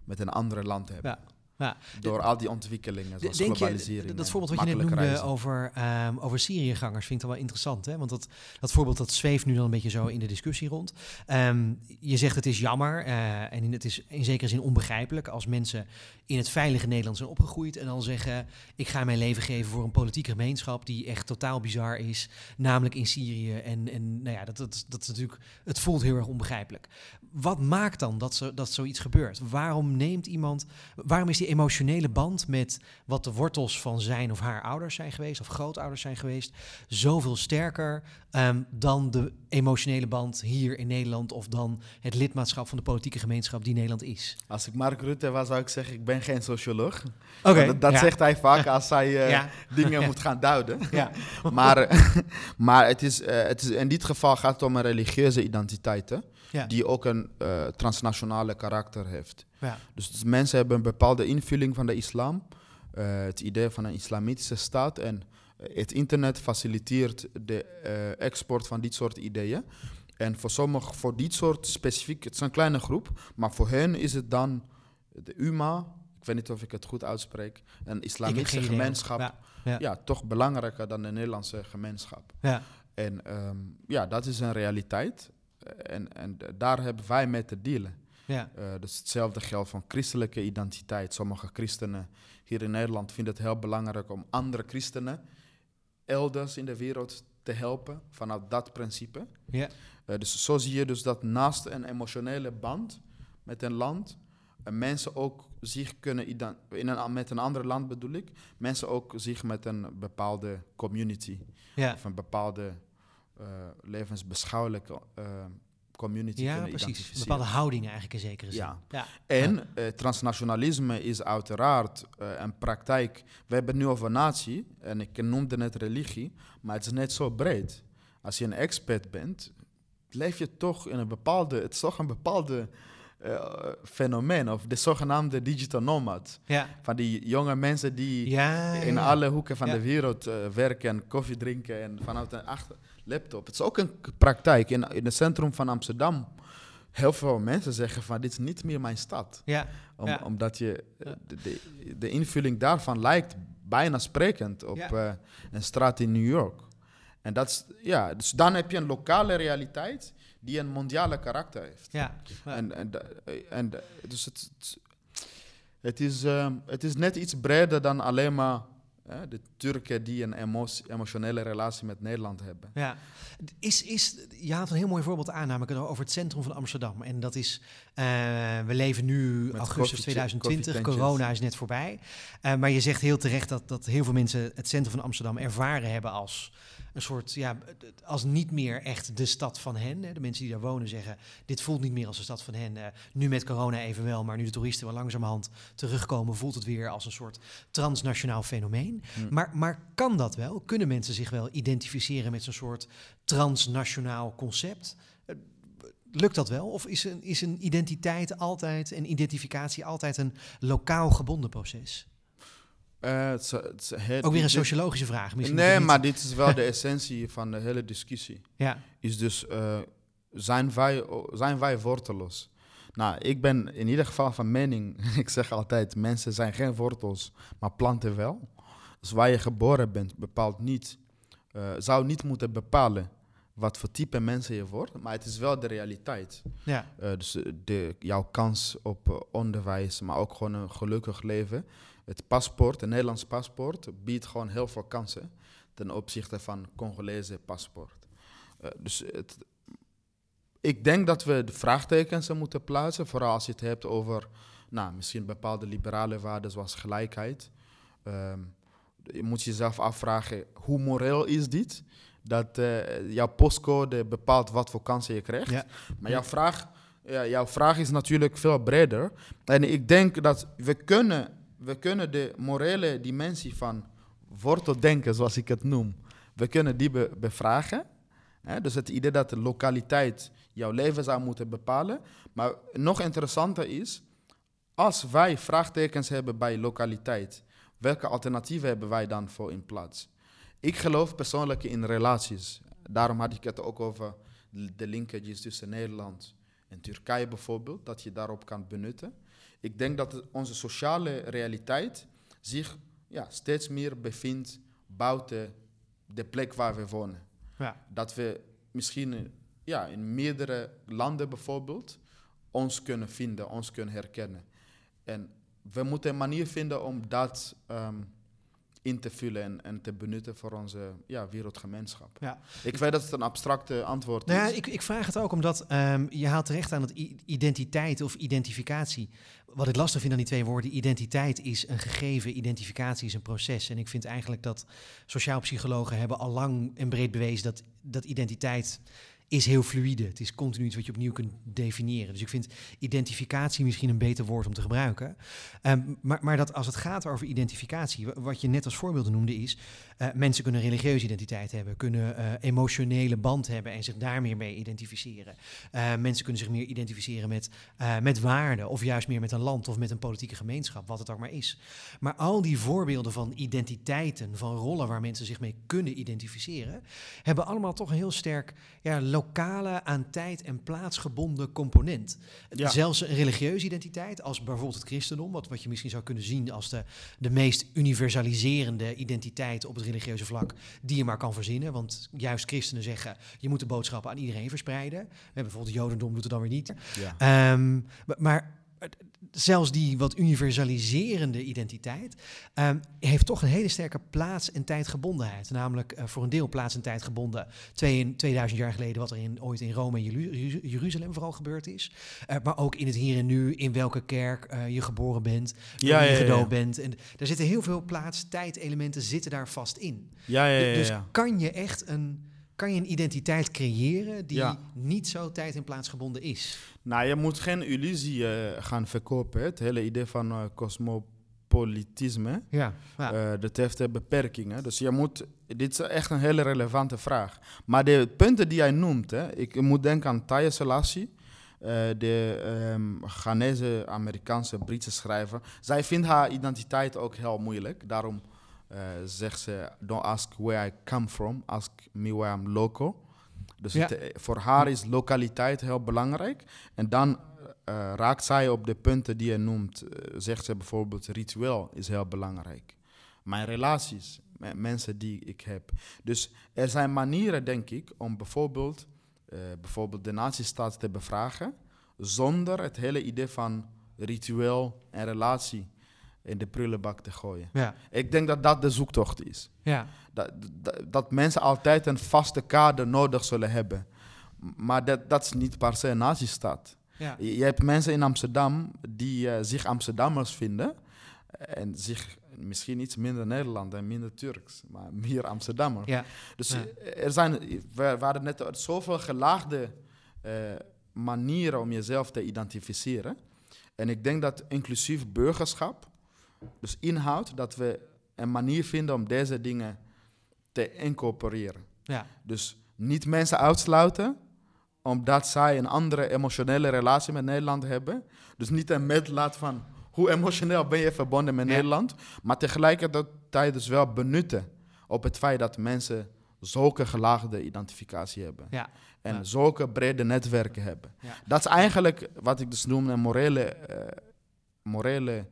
met een ander land hebben. ja. Ja. Door al die ontwikkelingen, zoals Denk globalisering. je, dat voorbeeld wat je net noemde reizen. over, ehm over Syriëgangers vind ik dan wel interessant. Hè? Want dat, dat voorbeeld dat zweeft nu dan een beetje zo in de discussie rond. Ehm, je zegt het is jammer eh, en het is in zekere zin onbegrijpelijk als mensen in het veilige Nederland zijn opgegroeid en dan zeggen ik ga mijn leven geven voor een politieke gemeenschap die echt totaal bizar is, namelijk in Syrië. En, en nou ja, dat, dat, dat is natuurlijk, het voelt heel erg onbegrijpelijk. Wat maakt dan dat, zo, dat zoiets gebeurt? Waarom neemt iemand, waarom is die emotionele band met wat de wortels van zijn of haar ouders zijn geweest, of grootouders zijn geweest, zoveel sterker ehm, dan de emotionele band hier in Nederland of dan het lidmaatschap van de politieke gemeenschap die Nederland is? Als ik Mark Rutte was, zou ik zeggen, ik ben geen socioloog. Oké, dat dat ja. zegt hij vaak als hij eh, Ja. dingen moet gaan duiden. Ja. maar eh, maar het is, eh, het is, in dit geval gaat het om een religieuze identiteit, hè, die ook een transnationale karakter heeft. Ja. Dus, mensen hebben een bepaalde invulling van de islam, eh, het idee van een islamitische staat. En eh, het internet faciliteert de eh, export van dit soort ideeën. En voor sommigen, voor dit soort specifiek, het is een kleine groep, maar voor hen is het dan de UMA, ik weet niet of ik het goed uitspreek, een islamitische gemeenschap, Ja. Ja. ja, toch belangrijker dan de Nederlandse gemeenschap. Ja. En ehm, ja, dat is een realiteit. En, en daar hebben wij mee te dealen. Ja. Eh, dus hetzelfde geldt van christelijke identiteit. Sommige christenen hier in Nederland vinden het heel belangrijk om andere christenen elders in de wereld te helpen vanuit dat principe. Ja. Eh, dus zo zie je dus dat naast een emotionele band met een land, eh, mensen ook zich kunnen in een, met een ander land bedoel ik, mensen ook zich met een bepaalde community Ja. of een bepaalde eh, levensbeschouwelijke community ja, kunnen precies. Een identificeren. bepaalde houding eigenlijk in zekere zin. Ja. Ja. En eh, transnationalisme is uiteraard eh, een praktijk. We hebben het nu over natie en ik noemde net religie, maar het is net zo breed. Als je een expert bent, leef je toch in een bepaalde, het is toch een bepaalde eh, fenomeen, of de zogenaamde digital nomad. Ja. Van die jonge mensen die Ja, in ja. alle hoeken van de wereld werken en koffie drinken en vanuit een achter laptop. Het is ook een praktijk. In, in het centrum van Amsterdam, heel veel mensen zeggen van dit is niet meer mijn stad. Ja. Om, Ja. Omdat je, eh, de, de, de invulling daarvan lijkt bijna sprekend op Ja. eh, een straat in New York. En dat is, ja, dus dan heb je een lokale realiteit die een mondiale karakter heeft. Ja. En, en, da- en dus het, het- is, het is net iets breder dan alleen maar de Turken die een emo- emotionele relatie met Nederland hebben. Ja, is, is, je haalt een heel mooi voorbeeld aan, namelijk over het centrum van Amsterdam. En dat is, eh, we leven nu Met augustus koffie- 2020, koffietentjes. corona is net voorbij. Eh, maar je zegt heel terecht dat, dat heel veel mensen het centrum van Amsterdam ervaren hebben als een soort, ja, als niet meer echt de stad van hen. Hè. De mensen die daar wonen zeggen, dit voelt niet meer als de stad van hen. Eh, nu met corona even wel, maar nu de toeristen wel langzamerhand terugkomen, voelt het weer als een soort transnationaal fenomeen. Hm. Maar, maar kan dat wel? Kunnen mensen zich wel identificeren met zo'n soort transnationaal concept? Eh, Lukt dat wel? Of is een, is een identiteit altijd en identificatie altijd een lokaal gebonden proces? Eh, het Ook weer een dit- sociologische vraag. Misschien Nee, maar dit is wel de essentie van de hele discussie. Ja, Is dus, eh, zijn, wij, zijn wij worteloos? Nou, ik ben in ieder geval van mening, ik zeg altijd, mensen zijn geen wortels, maar planten wel. Dus waar je geboren bent, bepaalt niet, eh, zou niet moeten bepalen wat voor type mensen je wordt, maar het is wel de realiteit. ja, dus de, jouw kans op onderwijs, maar ook gewoon een gelukkig leven. Het paspoort, een Nederlands paspoort, biedt gewoon heel veel kansen ten opzichte van Congolese paspoort. Eh, dus het, ik denk dat we de vraagtekens moeten plaatsen, vooral als je het hebt over nou, misschien bepaalde liberale waarden zoals gelijkheid. Ehm, je moet jezelf afvragen, hoe moreel is dit? Dat eh, jouw postcode bepaalt wat voor kansen je krijgt. ja. Maar jouw vraag, ja, jouw vraag is natuurlijk veel breder. En ik denk dat we kunnen, we kunnen de morele dimensie van worteldenken, zoals ik het noem, we kunnen die be- bevragen. Hè? Dus het idee dat de lokaliteit jouw leven zou moeten bepalen. Maar nog interessanter is, als wij vraagtekens hebben bij lokaliteit, welke alternatieven hebben wij dan voor in plaats? Ik geloof persoonlijk in relaties. Daarom had ik het ook over de linkages tussen Nederland en Turkije bijvoorbeeld, dat je daarop kan benutten. Ik denk dat onze sociale realiteit zich ja, steeds meer bevindt buiten de plek waar we wonen. ja. Dat we misschien ja, in meerdere landen bijvoorbeeld ons kunnen vinden, ons kunnen herkennen. En we moeten een manier vinden om dat ehm, in te vullen en, en te benutten voor onze ja, wereldgemeenschap. Ja. Ik weet dat het een abstracte antwoord Nou ja, is. ik, ik vraag het ook omdat ehm, je haalt terecht aan dat i- identiteit of identificatie. Wat ik lastig vind aan die twee woorden, identiteit is een gegeven, identificatie is een proces. En ik vind eigenlijk dat sociaal psychologen hebben al lang en breed bewezen dat, dat identiteit is heel fluïde. Het is continu iets wat je opnieuw kunt definiëren. Dus ik vind identificatie misschien een beter woord om te gebruiken. Ehm, maar, maar dat als het gaat over identificatie, wa- wat je net als voorbeelden noemde, is eh, mensen kunnen religieuze identiteit hebben, kunnen eh, emotionele band hebben en zich daar meer mee identificeren. Eh, mensen kunnen zich meer identificeren met, met waarden, of juist meer met een land of met een politieke gemeenschap, wat het ook maar is. Maar al die voorbeelden van identiteiten, van rollen waar mensen zich mee kunnen identificeren, hebben allemaal toch een heel sterk ja, lokale, aan tijd en plaats gebonden component. Ja. Zelfs een religieuze identiteit, als bijvoorbeeld het christendom, wat, wat je misschien zou kunnen zien als de, de meest universaliserende identiteit op het religieuze vlak die je maar kan verzinnen. Want juist christenen zeggen, je moet de boodschappen aan iedereen verspreiden. We hebben bijvoorbeeld het jodendom doet het dan weer niet. Ja. Ehm, maar, zelfs die wat universaliserende identiteit ehm, heeft toch een hele sterke plaats- en tijdgebondenheid. Namelijk eh, voor een deel plaats- en tijdgebonden. Twee, 2000 jaar geleden wat er in, ooit in Rome en Jeruzalem vooral gebeurd is. Eh, maar ook in het hier en nu, in welke kerk eh, je geboren bent, Ja, je ja, bent. En daar zitten heel veel plaats, tijd-elementen zitten daar vast in. Ja, ja, ja, Dus kan je echt een, kan je een identiteit creëren die Ja. niet zo tijd- en plaatsgebonden is? Nou, je moet geen illusie eh, gaan verkopen. hè. Het hele idee van eh, cosmopolitisme, Ja, ja. eh, dat heeft beperkingen. Dus je moet, dit is echt een hele relevante vraag. Maar de punten die jij noemt, hè, ik moet denken aan Taya Selassie, de ehm Ghanese, Amerikaanse, Britse schrijver. Zij vindt haar identiteit ook heel moeilijk. Daarom zegt ze, don't ask where I come from, ask me where I'm local. Dus Ja. het, eh, voor haar is lokaliteit heel belangrijk. En dan eh, raakt zij op de punten die je noemt. Eh, zegt ze bijvoorbeeld, ritueel is heel belangrijk. Mijn relaties met mensen die ik heb. Dus er zijn manieren, denk ik, om bijvoorbeeld, eh, bijvoorbeeld de nazistaat te bevragen, zonder het hele idee van ritueel en relatie in de prullenbak te gooien. Ja, Ik denk dat dat de zoektocht is. ja, Dat, dat, dat mensen altijd een vaste kader nodig zullen hebben. Maar dat, dat is niet per se een nazistaat. ja. Je, je hebt mensen in Amsterdam die eh, zich Amsterdammers vinden. En zich misschien iets minder Nederland en minder Turks, maar meer Amsterdammer. ja. Dus Ja. eh, er zijn, we, hadden net zoveel gelaagde eh, manieren om jezelf te identificeren. En ik denk dat inclusief burgerschap, dus inhoudt dat we een manier vinden om deze dingen te incorporeren. ja. Dus niet mensen uitsluiten omdat zij een andere emotionele relatie met Nederland hebben. Dus niet een meetlaat van hoe emotioneel ben je verbonden met Ja. Nederland. Maar tegelijkertijd dus wel benutten op het feit dat mensen zulke gelaagde identificatie hebben. Ja. En Ja. zulke brede netwerken hebben. Dat is eigenlijk wat ik dus noem een morele, eh, morele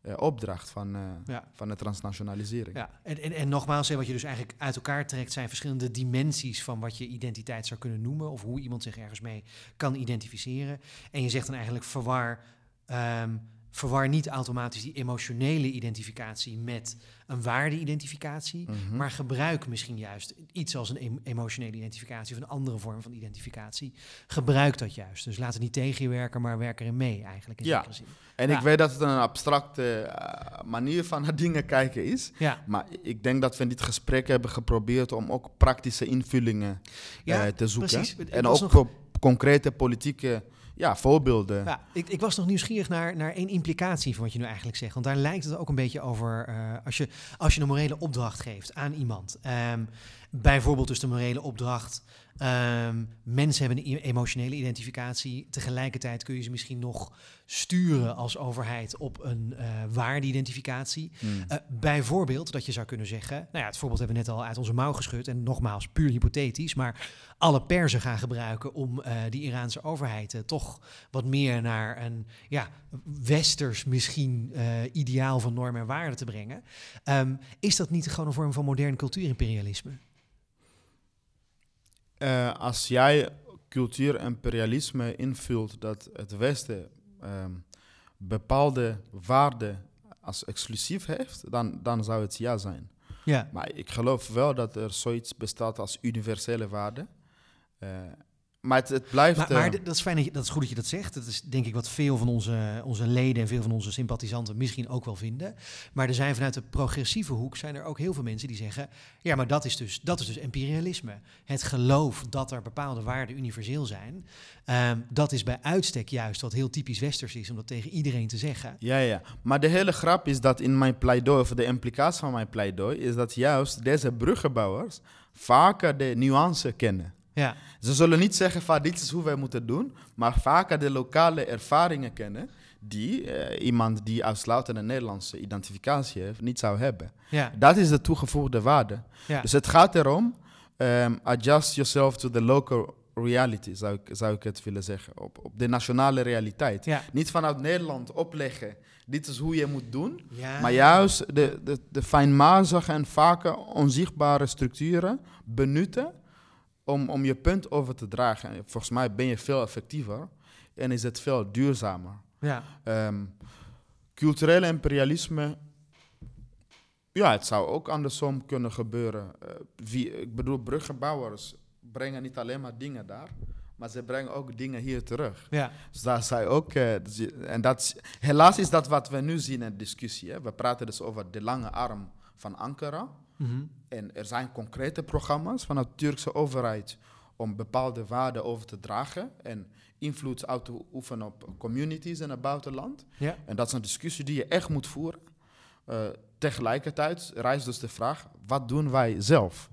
eh, opdracht van, eh, Ja. van de transnationalisering. Ja, en, en, en nogmaals, hè, wat je dus eigenlijk uit elkaar trekt, zijn verschillende dimensies van wat je identiteit zou kunnen noemen, of hoe iemand zich ergens mee kan identificeren. En je zegt dan eigenlijk verwar, ehm, verwar niet automatisch die emotionele identificatie met een waarde-identificatie, Mhm. maar gebruik misschien juist iets als een em- emotionele identificatie of een andere vorm van identificatie. Gebruik dat juist. Dus laat het niet tegen je werken, maar werk erin mee eigenlijk in Ja. zin. En Ja. ik weet dat het een abstracte eh, manier van naar dingen kijken is. Ja, Maar ik denk dat we in dit gesprek hebben geprobeerd om ook praktische invullingen ja eh, te zoeken. precies. En ook nog- concrete politieke ja, voorbeelden. Ja, ik, ik was nog nieuwsgierig naar, naar één implicatie van wat je nu eigenlijk zegt. Want daar lijkt het ook een beetje over eh, als, je, als je een morele opdracht geeft aan iemand. Ehm, bijvoorbeeld dus de morele opdracht. ehm, mensen hebben een e- emotionele identificatie. Tegelijkertijd kun je ze misschien nog sturen als overheid op een eh waarde-identificatie. Hmm. Eh, bijvoorbeeld dat je zou kunnen zeggen, nou ja, het voorbeeld hebben we net al uit onze mouw geschud en nogmaals puur hypothetisch, maar alle persen gaan gebruiken om eh, die Iraanse overheid toch wat meer naar een ja, westers misschien ideaal van normen en waarden te brengen. Ehm, is dat niet gewoon een vorm van modern cultuurimperialisme? Eh, als jij cultuurimperialisme invult dat het Westen ehm, bepaalde waarden als exclusief heeft, dan, dan zou het ja zijn. Ja, Maar ik geloof wel dat er zoiets bestaat als universele waarden. Eh, maar het, het blijft... maar, maar eh, dat is fijn dat, je, dat is goed dat je dat zegt. Dat is denk ik wat veel van onze, onze leden en veel van onze sympathisanten misschien ook wel vinden. Maar er zijn vanuit de progressieve hoek zijn er ook heel veel mensen die zeggen: ja, maar dat is dus, dat is dus imperialisme. Het geloof dat er bepaalde waarden universeel zijn. ehm, dat is bij uitstek juist wat heel typisch westers is om dat tegen iedereen te zeggen. Ja, ja. Maar de hele grap is dat in mijn pleidooi, of de implicatie van mijn pleidooi, is dat juist deze bruggenbouwers vaker de nuance kennen. Ja, Ze zullen niet zeggen van dit is hoe wij moeten doen, maar vaker de lokale ervaringen kennen die eh, iemand die uitsluitend een Nederlandse identificatie heeft niet zou hebben. ja, Dat is de toegevoegde waarde. ja. Dus het gaat erom, ehm, adjust yourself to the local reality, zou ik, zou ik het willen zeggen, op, op de nationale realiteit. ja. Niet vanuit Nederland opleggen, dit is hoe je moet doen, ja. maar juist de, de, de fijnmazige en vaker onzichtbare structuren benutten om, om je punt over te dragen. En volgens mij ben je veel effectiever en is het veel duurzamer. Ja, Ehm culturele imperialisme, ja, het zou ook andersom kunnen gebeuren. Eh, wie, ik bedoel, bruggenbouwers brengen niet alleen maar dingen daar, maar ze brengen ook dingen hier terug. ja, Dus daar zij ook, eh, en dat helaas is dat wat we nu zien in de discussie. Hè. We praten dus over de lange arm van Ankara. Mhm. En er zijn concrete programma's van de Turkse overheid om bepaalde waarden over te dragen en invloed uit te oefenen op communities in het buitenland. ja. En dat is een discussie die je echt moet voeren. Eh, tegelijkertijd rijst dus de vraag, wat doen wij zelf?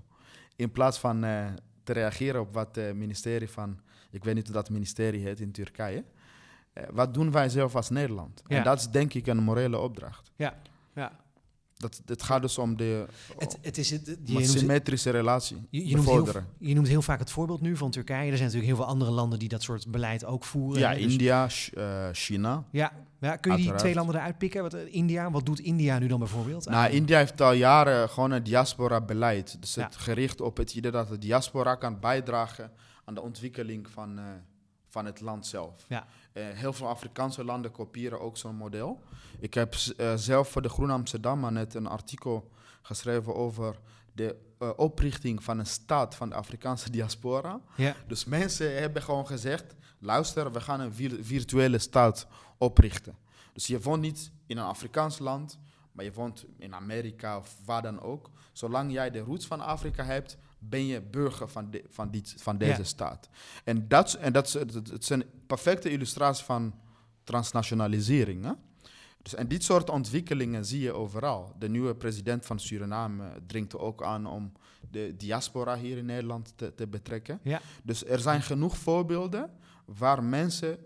In plaats van eh, te reageren op wat het ministerie van, ik weet niet hoe dat ministerie heet in Turkije. Eh, wat doen wij zelf als Nederland? Ja. En dat is denk ik een morele opdracht. ja, ja. Dat, het gaat dus om de Het, het is het, je noemt- symmetrische relatie Je, je, noemt heel, je noemt heel vaak het voorbeeld nu van Turkije. Er zijn natuurlijk heel veel andere landen die dat soort beleid ook voeren. Ja. Dus- India, Ch- eh, China. ja, ja, kun je die twee landen eruit pikken? Wat, eh, India, wat doet India nu dan bijvoorbeeld? Nou, Aan- India heeft al jaren gewoon een diaspora-beleid. Dus Ja. het gericht op het idee dat de diaspora kan bijdragen aan de ontwikkeling van, eh, van het land zelf. Ja. Eh, heel veel Afrikaanse landen kopiëren ook zo'n model. Ik heb eh, zelf voor de Groen Amsterdam net een artikel geschreven over de eh, oprichting van een staat van de Afrikaanse diaspora. Ja. Dus mensen hebben gewoon gezegd: luister, we gaan een vir- virtuele staat oprichten. Dus je woont niet in een Afrikaans land, maar je woont in Amerika of waar dan ook. Zolang jij de roots van Afrika hebt, ben je burger van, de, van, die, van deze Ja. staat. En dat, is- en dat het is een perfecte illustratie van transnationalisering. Hè? Dus, en dit soort ontwikkelingen zie je overal. De nieuwe president van Suriname dringt ook aan om de diaspora hier in Nederland te, te betrekken. Ja. Dus er zijn genoeg voorbeelden waar mensen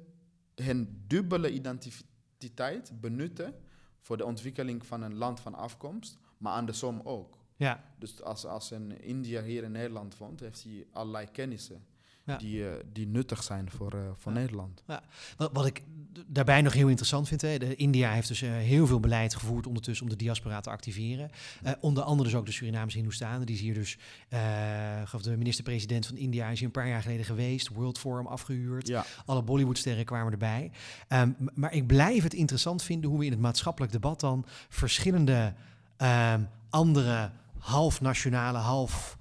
hun dubbele identiteit benutten voor de ontwikkeling van een land van afkomst, maar andersom ook. Ja. Dus als, als een Indiër hier in Nederland woont, heeft hij allerlei kennissen Ja. die, eh, die nuttig zijn voor, eh, voor Ja. Nederland. Wat, wat ik daarbij nog heel interessant vind, hè, de India heeft dus eh, heel veel beleid gevoerd ondertussen om de diaspora te activeren. Onder andere dus ook de Surinaamse Hindoestanen. Die is hier dus, gaf de minister-president van India is hier een paar jaar geleden geweest, World Forum afgehuurd. Ja, Alle Bollywoodsterren kwamen erbij. Ehm, maar ik blijf het interessant vinden hoe we in het maatschappelijk debat dan verschillende ehm, andere half nationale, half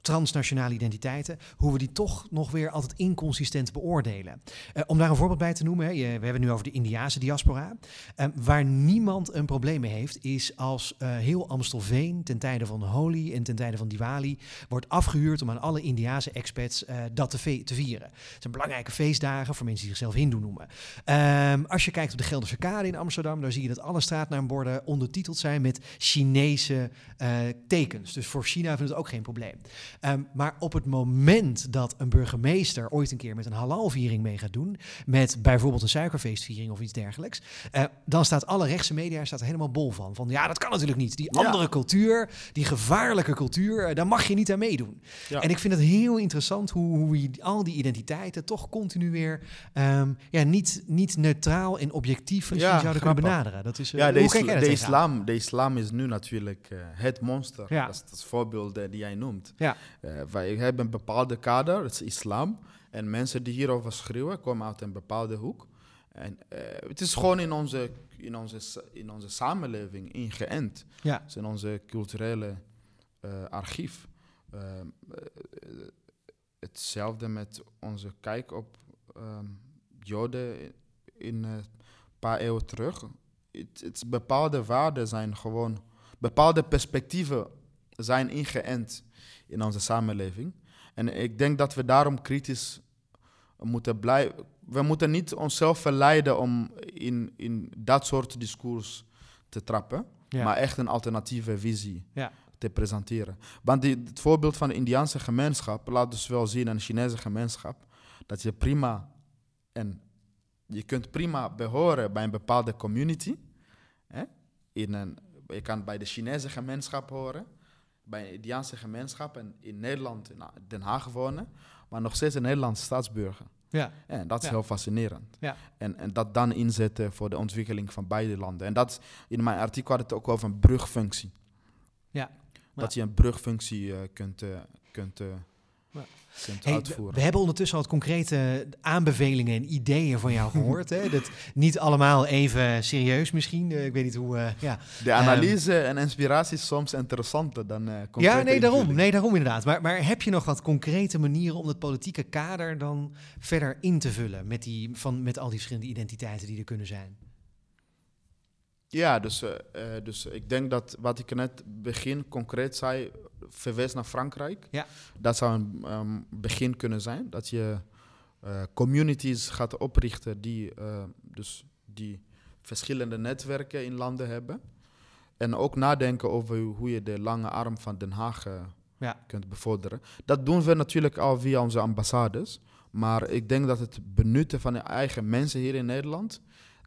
transnationale identiteiten, hoe we die toch nog weer altijd inconsistent beoordelen. Eh, om daar een voorbeeld bij te noemen, we hebben het nu over de Indiase diaspora. Eh, waar niemand een probleem mee heeft, is als eh, heel Amstelveen ten tijde van Holi en ten tijde van Diwali wordt afgehuurd om aan alle Indiase expats dat te, vieren. Het zijn belangrijke feestdagen voor mensen die zichzelf Hindoe noemen. Ehm, als je kijkt op de Gelderse Kade in Amsterdam, dan zie je dat alle straatnaamborden ondertiteld zijn met Chinese tekens. Dus voor China vindt het ook geen probleem. Ehm, maar op het moment dat een burgemeester ooit een keer met een halalviering mee gaat doen, met bijvoorbeeld een suikerfeestviering of iets dergelijks, eh, dan staat alle rechtse media staat er helemaal bol van. Van ja, dat kan natuurlijk niet. Die Ja. andere cultuur, die gevaarlijke cultuur, eh, daar mag je niet aan meedoen. Ja. En ik vind het heel interessant hoe, hoe je al die identiteiten toch continu weer ehm, ja, niet, niet neutraal en objectief misschien Ja, zouden kunnen benaderen. Dat is, eh, ja de, islam, de islam is nu natuurlijk het monster. Ja. Dat is is voorbeeld die jij noemt. Ja. Eh, wij hebben een bepaalde kader, dat is islam. En mensen die hierover schreeuwen, komen uit een bepaalde hoek. En eh, het is gewoon in onze, in onze, in onze samenleving ingeënt. Ja. Het is in onze culturele eh, archief. Ehm, eh, hetzelfde met onze kijk op ehm, Joden in- een paar eeuwen terug. Het, het, bepaalde waarden zijn gewoon, bepaalde perspectieven zijn ingeënt in onze samenleving. En ik denk dat we daarom kritisch moeten blijven. We moeten niet onszelf verleiden om in, in dat soort discours te trappen, Ja. maar echt een alternatieve visie Ja. te presenteren. Want die, het voorbeeld van de Indiaanse gemeenschap laat dus wel zien, en de Chinese gemeenschap, dat je prima en je kunt prima behoren bij een bepaalde community. Hè? In een, je kan bij de Chinese gemeenschap horen, bij een Indiaanse gemeenschap en in Nederland, in Den Haag wonen, maar nog steeds een Nederlandse staatsburger. Ja. En dat is Ja. heel fascinerend. Ja. En, en dat dan inzetten voor de ontwikkeling van beide landen. En dat, in mijn artikel had het ook over een brugfunctie. Ja. Dat je een brugfunctie eh, kunt, eh, kunt, eh, Ja. Kunt Hey, we, uitvoeren. we hebben ondertussen al wat concrete aanbevelingen en ideeën van jou gehoord. hè? Dat niet allemaal even serieus misschien. Eh, ik weet niet hoe. eh, ja. De analyse en inspiratie is soms interessanter dan eh concrete ja, nee, daarom. Nee, daarom inderdaad. Maar, maar heb je nog wat concrete manieren om het politieke kader dan verder in te vullen met, die, van, met al die verschillende identiteiten die er kunnen zijn? Ja, dus, eh, eh, dus ik denk dat wat ik net begin concreet zei, verwees naar Frankrijk. Ja. Dat zou een ehm, begin kunnen zijn. Dat je eh, communities gaat oprichten die, dus die verschillende netwerken in landen hebben. En ook nadenken over hoe je de lange arm van Den Haag Ja. kunt bevorderen. Dat doen we natuurlijk al via onze ambassades. Maar ik denk dat het benutten van je eigen mensen hier in Nederland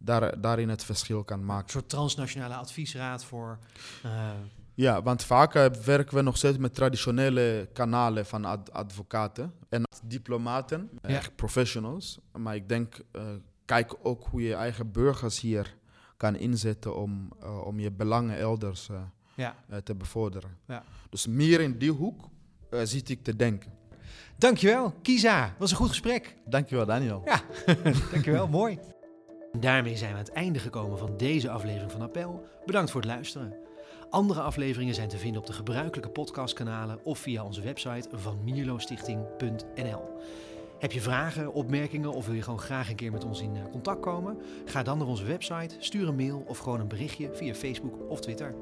daar, daarin het verschil kan maken. Een soort transnationale adviesraad voor. eh, Ja, want vaak eh, werken we nog steeds met traditionele kanalen van ad- advocaten en diplomaten, Ja. echt professionals. Maar ik denk, eh, kijk ook hoe je je eigen burgers hier kan inzetten om, eh, om je belangen elders ja. te bevorderen. Ja. Dus meer in die hoek eh zit ik te denken. Dankjewel, Kisa. Was een goed gesprek. Dankjewel, Daniel. Ja, dankjewel. Mooi. Daarmee zijn we aan het einde gekomen van deze aflevering van Appel. Bedankt voor het luisteren. Andere afleveringen zijn te vinden op de gebruikelijke podcastkanalen of via onze website van mierlostichting.nl. Heb je vragen, opmerkingen of wil je gewoon graag een keer met ons in eh, contact komen? Ga dan naar onze website, stuur een mail of gewoon een berichtje via Facebook of Twitter.